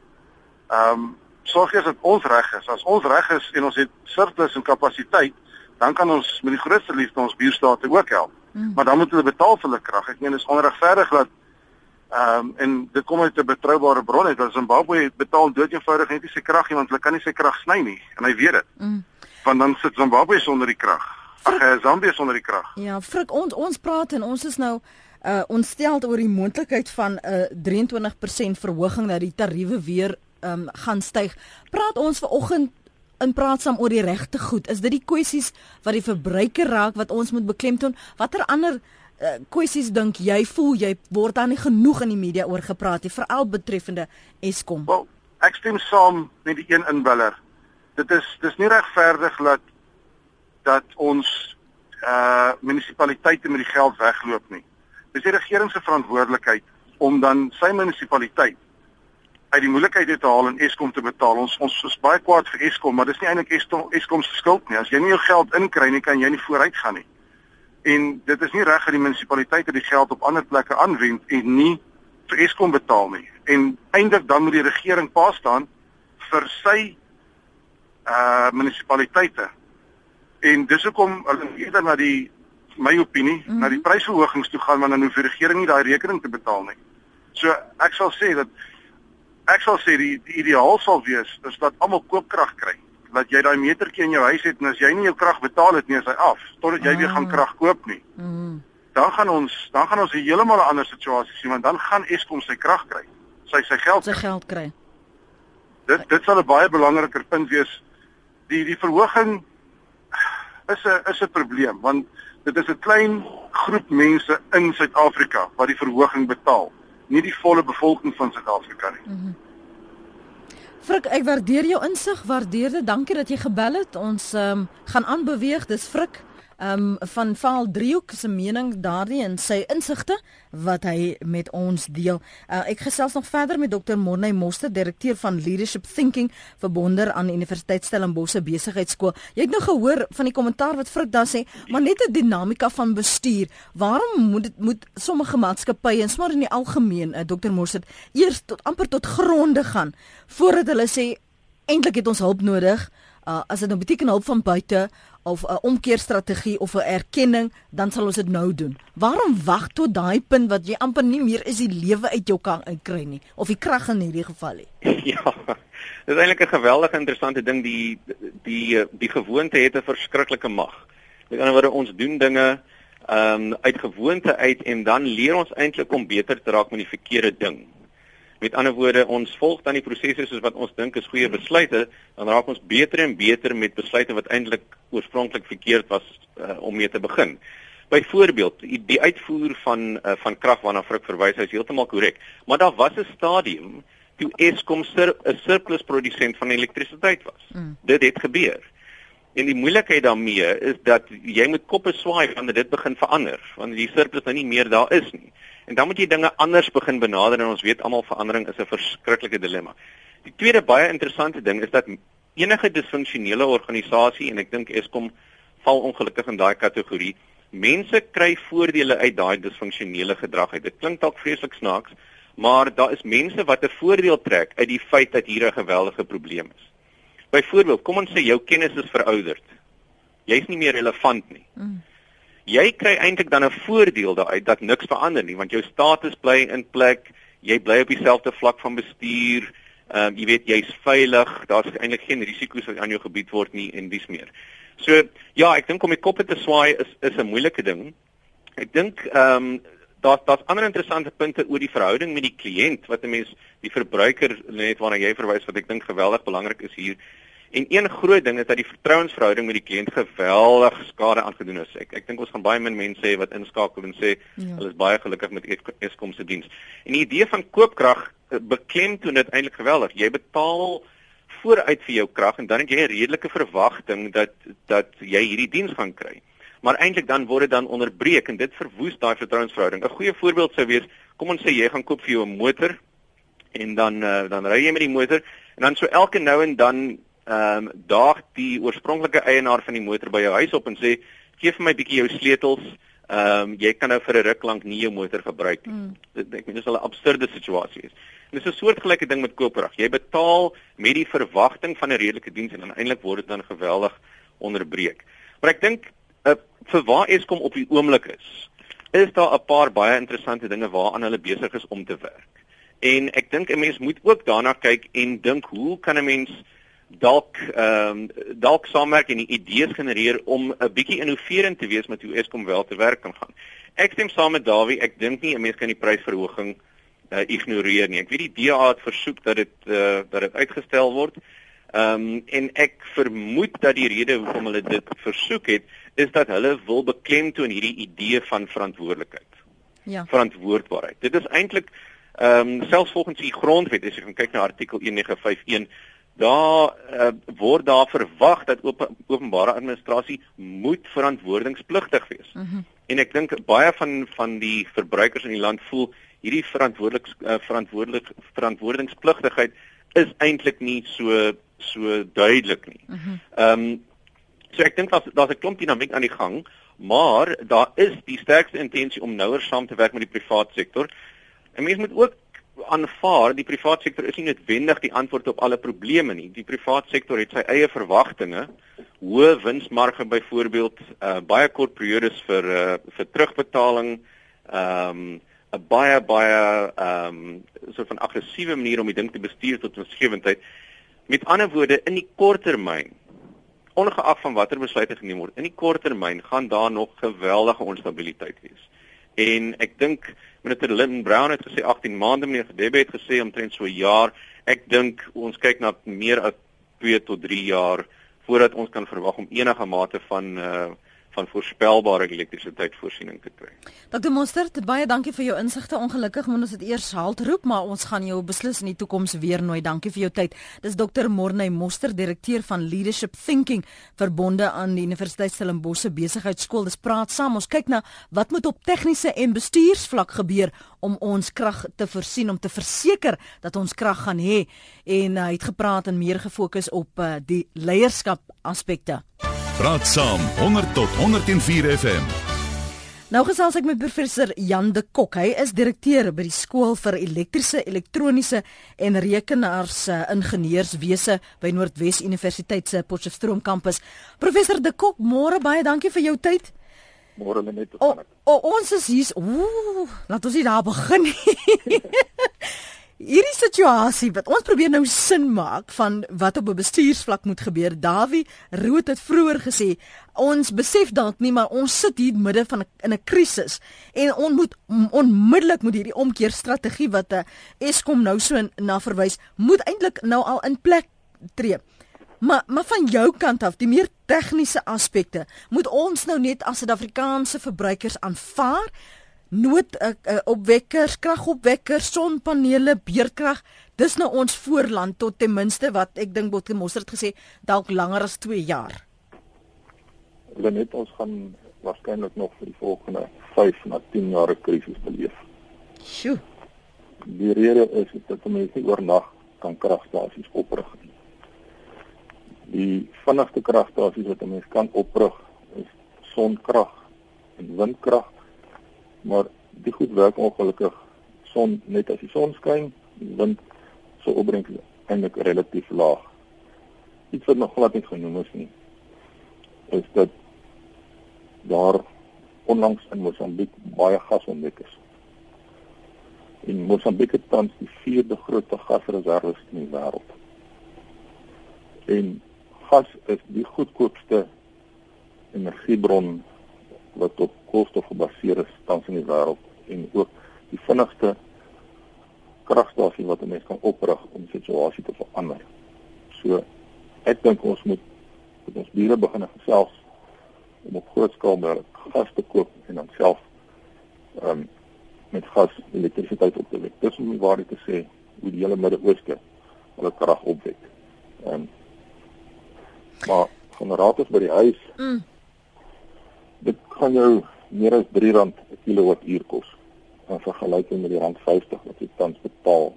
Ehm um, sorg eers dat ons reg is. As ons reg is en ons het surplus en kapasiteit, dan kan ons met die grootste liefde ons buurstate ook help. Mm. Maar dan moet hulle betaal vir hulle krag. Ek meen dit is onregverdig dat Ehm um, en dit kom uit 'n betroubare bron uit. Want Zimbabwe betaal doodeenvoudig net nie sy krag nie want hulle kan nie sy krag sny nie en hy weet dit. Mm. Want dan sit Zimbabwe sonder die krag. Ag, Zambië sonder die krag. Ja, frik ons ons praat en ons is nou uh ontstel oor die moontlikheid van 'n uh, 23% verhoging dat die tariewe weer um gaan styg. Praat ons ver oggend in praat saam oor die regte goed. Is dit die kwessies wat die verbruiker raak wat ons moet beklemtoon? Watter ander uh, kwessies dink jy voel jy word daar nie genoeg in die media oor gepraat nie, veral betreffende Eskom? Wel, ek stem saam met die een inbeller. Dit is dis nie regverdig dat dat ons uh munisipaliteite met die geld wegloop nie. Dis die regering se verantwoordelikheid om dan sy munisipaliteit uit die moeilikheid te haal en Eskom te betaal. Ons ons is baie kwaad vir Eskom, maar dis nie eintlik Eskom se skuld nie. As jy nie jou geld inkry nie, kan jy nie vooruit gaan nie. En dit is nie reg dat die munisipaliteite die geld op ander plekke aanwend en nie vir Eskom betaal nie. En eintlik dan moet die regering pa staan vir sy uh munisipaliteite En dis hoekom hulle eerder na die my opinie, mm -hmm. na die prysverhogings toe gaan want dan hoef die regering nie daai rekening te betaal nie. So ek sal sê dat ek sal sê die, die ideaal sal wees is dat almal koopkrag kry. Dat jy daai metertjie in jou huis het en as jy nie jou krag betaal het nie, is hy af totdat jy ah. weer gaan ah. krag koop nie. Mm -hmm. Dan gaan ons dan gaan ons 'n heeltemal 'n ander situasie sien want dan gaan Eskom sy krag kry. Sy sy geld sy geld kry. Dit dit sal 'n baie belangriker punt wees. Die die verhoging is 'n is 'n probleem want dit is 'n klein groep mense in Suid-Afrika wat die verhoging betaal, nie die volle bevolking van Suid-Afrika nie. Mm -hmm. Frik, ek waardeer jou insig, waardeer dit. Dankie dat jy gebel het. Ons um, gaan aanbeweeg. Dis Frik um, van Val Driehoek se mening daardie en sy insigte wat hy met ons deel. Uh, ek gesels nog verder met Dr. Morney Moster, direkteur van Leadership Thinking verbonder aan Universiteit Stellenbosch Besigheidsskool. Jy het nou gehoor van die kommentaar wat Frik daar sê, maar net 'n dinamika van bestuur. Waarom moet dit moet sommige maatskappye en sommer in die algemeen, uh, Dr. Moster, eers tot amper tot gronde gaan voordat hulle sê eintlik het ons hulp nodig? Uh, as dit nou beteken hulp van buite of 'n omkeerstrategie of 'n erkenning, dan sal ons dit nou doen. Waarom wag tot daai punt wat jy amper nie meer is die lewe uit jou kan uitkry nie of die krag in hierdie geval nie? [laughs] Ja. Dit is eintlik 'n geweldige interessante ding die die die gewoonte het 'n verskriklike mag. Met ander woorde ons doen dinge ehm um, uit gewoonte uit en dan leer ons eintlik om beter te raak met die verkeerde ding. Met ander woorde, ons volg dan die prosesse soos wat ons dink is goeie besluite, dan raak ons beter en beter met besluite wat eintlik oorspronklik verkeerd was uh, om mee te begin. Byvoorbeeld, die, die uitvoer van uh, van krag waarna Frik verwys, is heeltemal korrek, maar daar was 'n stadium toe Eskom 'n surplus produsent van elektrisiteit was. Mm. Dit het gebeur. En die moeilikheid daarmee is dat jy moet koppe swaai wanneer dit begin verander, want die surplus nou nie meer daar is nie. En dan moet jy dinge anders begin benader en ons weet almal verandering is 'n verskriklike dilemma. Die tweede baie interessante ding is dat enige disfunksionele organisasie en ek dink Eskom val ongelukkig in daai kategorie. Mense kry voordele uit daai disfunksionele gedrag uit. Dit klink dalk vreeslik snaaks, maar daar is mense wat 'n voordeel trek uit die feit dat hier 'n geweldige probleem is. Byvoorbeeld, kom ons sê jou kennis is verouderd. Jy's nie meer relevant nie. Mm jy kry eintlik dan 'n voordeel daaruit dat niks verander nie want jou status bly in plek, jy bly op dieselfde vlak van bestuur, ehm um, jy weet jy's veilig, daar's eintlik geen risiko's wat aan jou gebied word nie en dis meer. So ja, ek dink om die koppe te swaai is is 'n moeilike ding. Ek dink ehm um, daar daar's ander interessante punte oor die verhouding met die kliënt wat 'n mens die verbruiker net waarna jy verwys wat ek dink geweldig belangrik is hier En een groot ding is dat die vertrouensverhouding met die kliënt geweldig skade aangedoen is. Ek ek dink ons gaan baie min mense hê wat inskakel en sê ja. hulle is baie gelukkig met Eskom se diens. En die idee van koopkrag eh, beklemtoon dit eintlik geweldig. Jy betaal vooruit vir jou krag en dan het jy 'n redelike verwagting dat dat jy hierdie diens gaan kry. Maar eintlik dan word dit dan onderbreek en dit verwoes daai vertrouensverhouding. 'n Goeie voorbeeld sou wees, kom ons sê jy gaan koop vir jou 'n motor en dan uh, dan ry jy met die motor en dan so elke nou en dan ehm um, daag die oorspronklike eienaar van die motor by jou huis op en sê gee vir my bietjie jou sleutels. Ehm um, jy kan nou vir 'n ruk lank nie jou motor gebruik nie. Mm. Ek meen dis 'n absurde situasie is. En dis 'n soortgelyke ding met koopkrag. Jy betaal met die verwagting van 'n redelike diens en uiteindelik word dit dan geweldig onderbreek. Maar ek dink uh, vir waar Eskom op die oomblik is, is daar 'n paar baie interessante dinge waaraan hulle besig is om te werk. En ek dink 'n mens moet ook daarna kyk en dink hoe kan 'n mens dalk ehm um, dalk saamwerk en idees genereer om 'n bietjie innoverend te wees met hoe Eskom wel te werk kan gaan. Ek stem saam met Dawie, ek dink nie 'n mens kan die prysverhoging uh, ignoreer nie. Ek weet die DA het versoek dat dit uh, dat dit uitgestel word. Ehm um, en ek vermoed dat die rede hoekom hulle dit versoek het is dat hulle wil beklemtoon hierdie idee van verantwoordelikheid. Ja. Verantwoordbaarheid. Dit is eintlik ehm um, selfs volgens die grondwet as jy kyk na artikel 1951 daar uh, word daar verwag dat op, openbare administrasie moet verantwoordingspligtig wees. Mm -hmm. En ek dink baie van van die verbruikers in die land voel hierdie verantwoordelik uh, verantwoordelik verantwoordingspligtigheid is eintlik nie so so duidelik nie. Mhm. Ehm mm um, so ek dink daar's daar's 'n klomp dinamiek aan die gang, maar daar is die sterkste intensie om nouer saam te werk met die private sektor. En mense moet ook aanvaar die private sektor is nie noodwendig die antwoord op alle probleme nie. Die private sektor het sy eie verwagtinge, hoë winsmarge byvoorbeeld, uh, baie kort periodes vir uh, vir terugbetaling, ehm um, 'n baie baie ehm um, soort van aggressiewe manier om die ding te bestuur tot winsgewendheid. Met ander woorde, in die kort termyn ongeag van watter besluite geneem word, in die kort termyn gaan daar nog geweldige onstabiliteit wees. En ek dink minister Lynn Brown het gesê 18 maande, meneer Gedebe het gesê omtrent so 'n jaar. Ek dink ons kyk na meer as 2 tot 3 jaar voordat ons kan verwag om enige mate van uh van voorspelbare elektrisiteitvoorsiening te kry. Dr. Monster, baie dankie vir jou insigte. Ongelukkig moet ons dit eers halt roep, maar ons gaan jou beslis in die toekoms weer nooi. Dankie vir jou tyd. Dis Dr. Morney Monster, direkteur van Leadership Thinking verbonde aan die Universiteit Stellenbosch Besigheidsskool. Dis praat saam. Ons kyk na wat moet op tegniese en bestuursvlak gebeur om ons krag te voorsien om te verseker dat ons krag gaan hê en uh, hy het gepraat en meer gefokus op uh, die leierskap aspekte. Praat saam 100 tot 104 FM. Nou gesels ek met professor Jan de Kok. Hy is direkteur by die skool vir elektriese, elektroniese en rekenaars uh, ingenieurswese by Noordwes Universiteit se Potchefstroom kampus. Professor de Kok, môre baie dankie vir jou tyd. Môre net. O, o, ons is hier. Ooh, laat ons hier daar begin. [laughs] [laughs] Hierdie situasie wat ons probeer nou sin maak van wat op 'n bestuursvlak moet gebeur. Dawie Rood het vroeër gesê, ons besef dalk nie maar ons sit hier midde van 'n in 'n krisis en ons moet onmiddellik moet hierdie omkeerstrategie wat 'n Eskom nou so na verwys, moet eintlik nou al in plek tree. Maar maar van jou kant af, die meer tegniese aspekte, moet ons nou net as Suid-Afrikaanse verbruikers aanvaar nood uh, uh, opwekkers, kragopwekkers, sonpanele, beerkrag. Dis nou ons voorland tot ten minste wat ek dink Botte Mosser het gesê dalk langer as 2 jaar. Hulle net ons gaan waarskynlik nog vir die volgende 5 na 10 jaar krisis beleef. Sjoe. Die rede is dat mense nie oornag kan kragstasies oprig nie. Die vinnigste kragstasies wat 'n mens kan oprig is sonkrag en windkrag maar die goed werk ongelukkig son net as die son skyn, wind se opbrengs eintlik relatief laag. Iets wat nog glad nie genoem is nie is dat daar onlangs in Mosambiek baie gas ontdek is. In Mosambiek het tans die vierde grootste gasreserwes in die wêreld. En gas is die goedkoopste energiebron wat op koolstof gebaseer is tans in die wêreld en ook die vinnigste kragstasie wat 'n mens kan oprig om die situasie te verander. So ek dink ons moet met ons bure begin gesels om op groot skaal meer gas te koop en dan self ehm um, met gas elektrisiteit op te wek. Dis om waar te sê hoe die hele Midde-Ooste hulle krag opwek. Ehm um, maar generators by die huis mm dit gaan jou meer as R3 per kilowattuur kos in vergelyking met die rand 50 wat jy tans betaal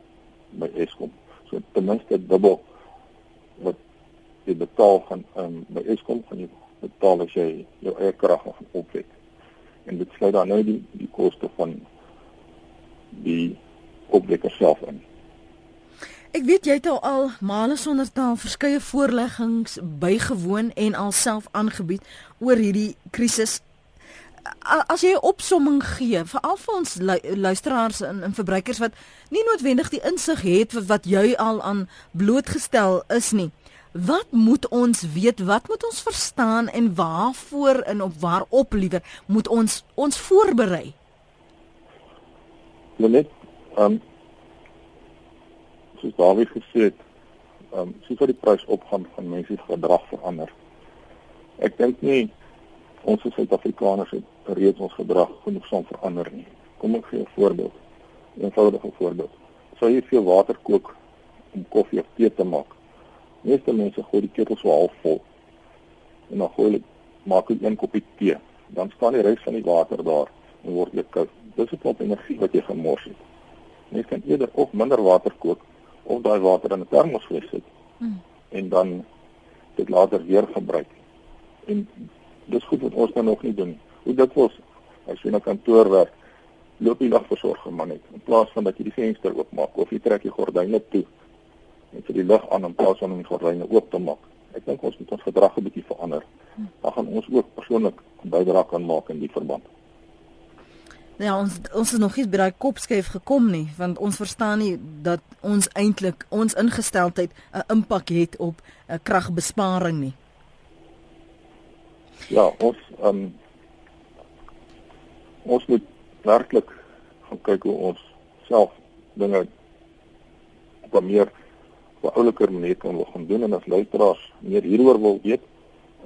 by Eskom. So ten minste dubbel wat jy betaal gaan um, by Eskom gaan jy betaal as jy jou eie krag gaan opwek. En dit sluit dan nou die die koste van die opwekker self in. Ek weet jy het al male sonder taal verskeie voorleggings bygewoon en alself aangebied oor hierdie krisis. As jy 'n opsomming gee vir al vir ons lu luisteraars en, en verbruikers wat nie noodwendig die insig het wat, wat jy al aan blootgestel is nie. Wat moet ons weet? Wat moet ons verstaan en waarvoor en op waarop liewer moet ons ons voorberei? Net ehm um, soos Dawie gesê het, ehm um, soos wat die prys opgaan van mense se gedrag verander. Ek dink nie ons as Suid-Afrikaners het reeds ons gedrag genoegsaam verander nie. Kom ek gee 'n voorbeeld. 'n Eenvoudige voorbeeld. Sou jy veel water kook om koffie of tee te maak? Meeste mense gooi die ketel so half vol. En dan gooi hulle maak hulle een koppie tee. Dan staan die res van die water daar en word dit koud. Dis 'n klomp energie wat jy gemors het. Mens kan eerder of minder water kook of daai water in 'n termosvles sit. Hmm. En dan dit later weer gebruik. En dis goed wat ons nou nog nie doen. Hoe dit was as jy na kantoor werk, loop jy lugversorger man net in plaas van dat jy die venster oopmaak of jy trek die gordyne toe en vir die lug aan in plaas van om die gordyne oop te maak. Ek dink ons moet ons gedrag 'n bietjie verander. Dan gaan ons ook persoonlik bydra kan maak in die verband. Ja, ons ons is nog nie by daai kopskuif gekom nie, want ons verstaan nie dat ons eintlik ons ingesteldheid 'n impak het op 'n kragbesparing nie. Ja, ons um, ons moet werklik gaan kyk hoe ons self dinge op 'n meer op 'n ouliker manier kan begin doen en as luisteraars meer hieroor wil weet,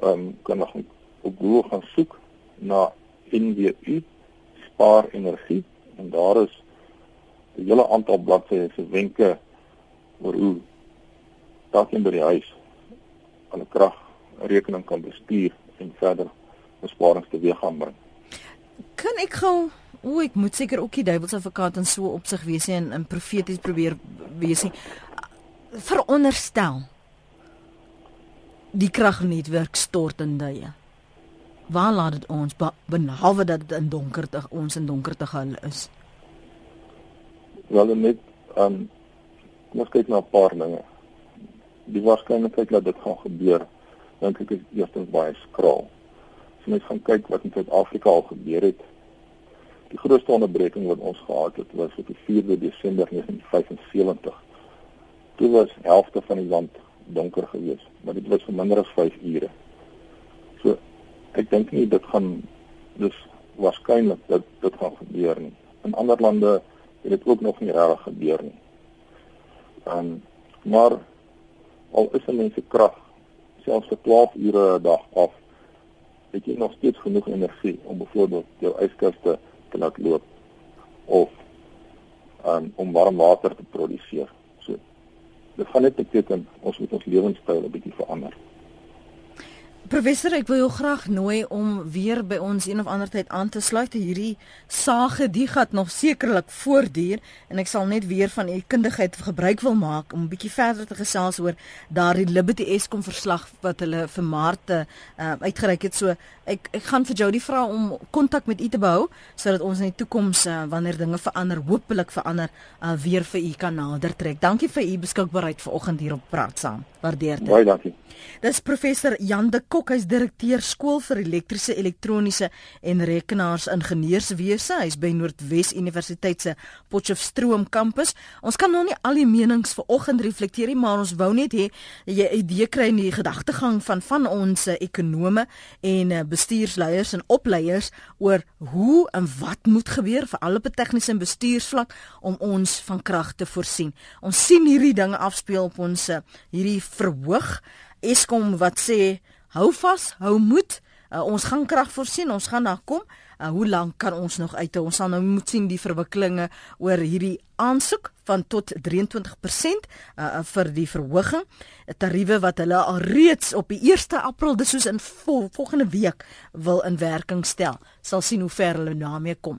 um, kan ons op Google gaan soek na NWU spaar energie en daar is 'n hele aantal bladsye se wenke oor hoe dalk by die huis aan 'n kragrekening kan bestuur en verder besparings teweeg gaan bring. Kan ek gou o, ek moet seker ook die duiwels advokaat en so opsig wees en in profeties probeer wees nie. Veronderstel die kragnetwerk stort in duie. Waar laat dit ons behalwe dat dit in donkerte ons in donkerte gehul is? Wel net um ons kyk na 'n paar dinge. Die waarskynlikheid dat dit gaan gebeur dink ek is eerstens baie skraal. As jy net gaan kyk wat in Suid-Afrika al gebeur het. Die grootste onderbreking wat ons gehad het was op die 4de Desember 1975. Toe was helfte van die land donker gewees, maar dit was vir minder as 5 ure. So ek dink nie dit gaan dus waarskynlik dat dit gaan gebeur nie. In ander lande het dit ook nog nie reg gebeur nie. Um, maar al is 'n mens se krag selfs vir 12 ure 'n dag af, het jy nog steeds genoeg energie om byvoorbeeld jou yskaste te laat loop of um, om warm water te produseer. So dit gaan net beteken ons moet ons lewenstyl 'n bietjie verander. Professor, ek wil jou graag nooi om weer by ons een of ander tyd aan te sluit. Hierdie sage die gaan nog sekerlik voortduur en ek sal net weer van u kundigheid gebruik wil maak om 'n bietjie verder te gesels oor daardie Liberty Eskom verslag wat hulle vir Maart uh, uitgereik het. So ek ek gaan vir Jody vra om kontak met u te behou sodat ons in die toekoms uh, wanneer dinge verander, hopelik verander, uh, weer vir u kan nader trek. Dankie vir u beskikbaarheid vanoggend hier op Praat Saam. Waardeer dit. Baie dankie. Dis professor Jan de Kok, hy's direkteur skool vir elektriese, elektroniese en rekenaarsingenieurswese. Hy's by Noordwes Universiteit se Potchefstroom kampus. Ons kan nog nie al die menings vanoggend reflekteer nie, maar ons wou net hê jy 'n idee kry in die gedagtegang van van ons ekonome en eh, bestuursleiers en opleiers oor hoe en wat moet gebeur vir alle tegniese en bestuursvlak om ons van krag te voorsien. Ons sien hierdie dinge afspeel op ons eh, hierdie verhoog Eskom wat sê hou vas, hou moed. Uh, ons gaan krag voorsien, ons gaan daar kom. Uh, hoe lank kan ons nog uithou? Ons sal nou moet sien die verwikkelinge oor hierdie aansoek van tot 23% uh, vir die verhoging. Tariewe wat hulle al reeds op die 1 April, dis soos in vol, volgende week wil in werking stel. Sal sien hoe ver hulle daarmee kom.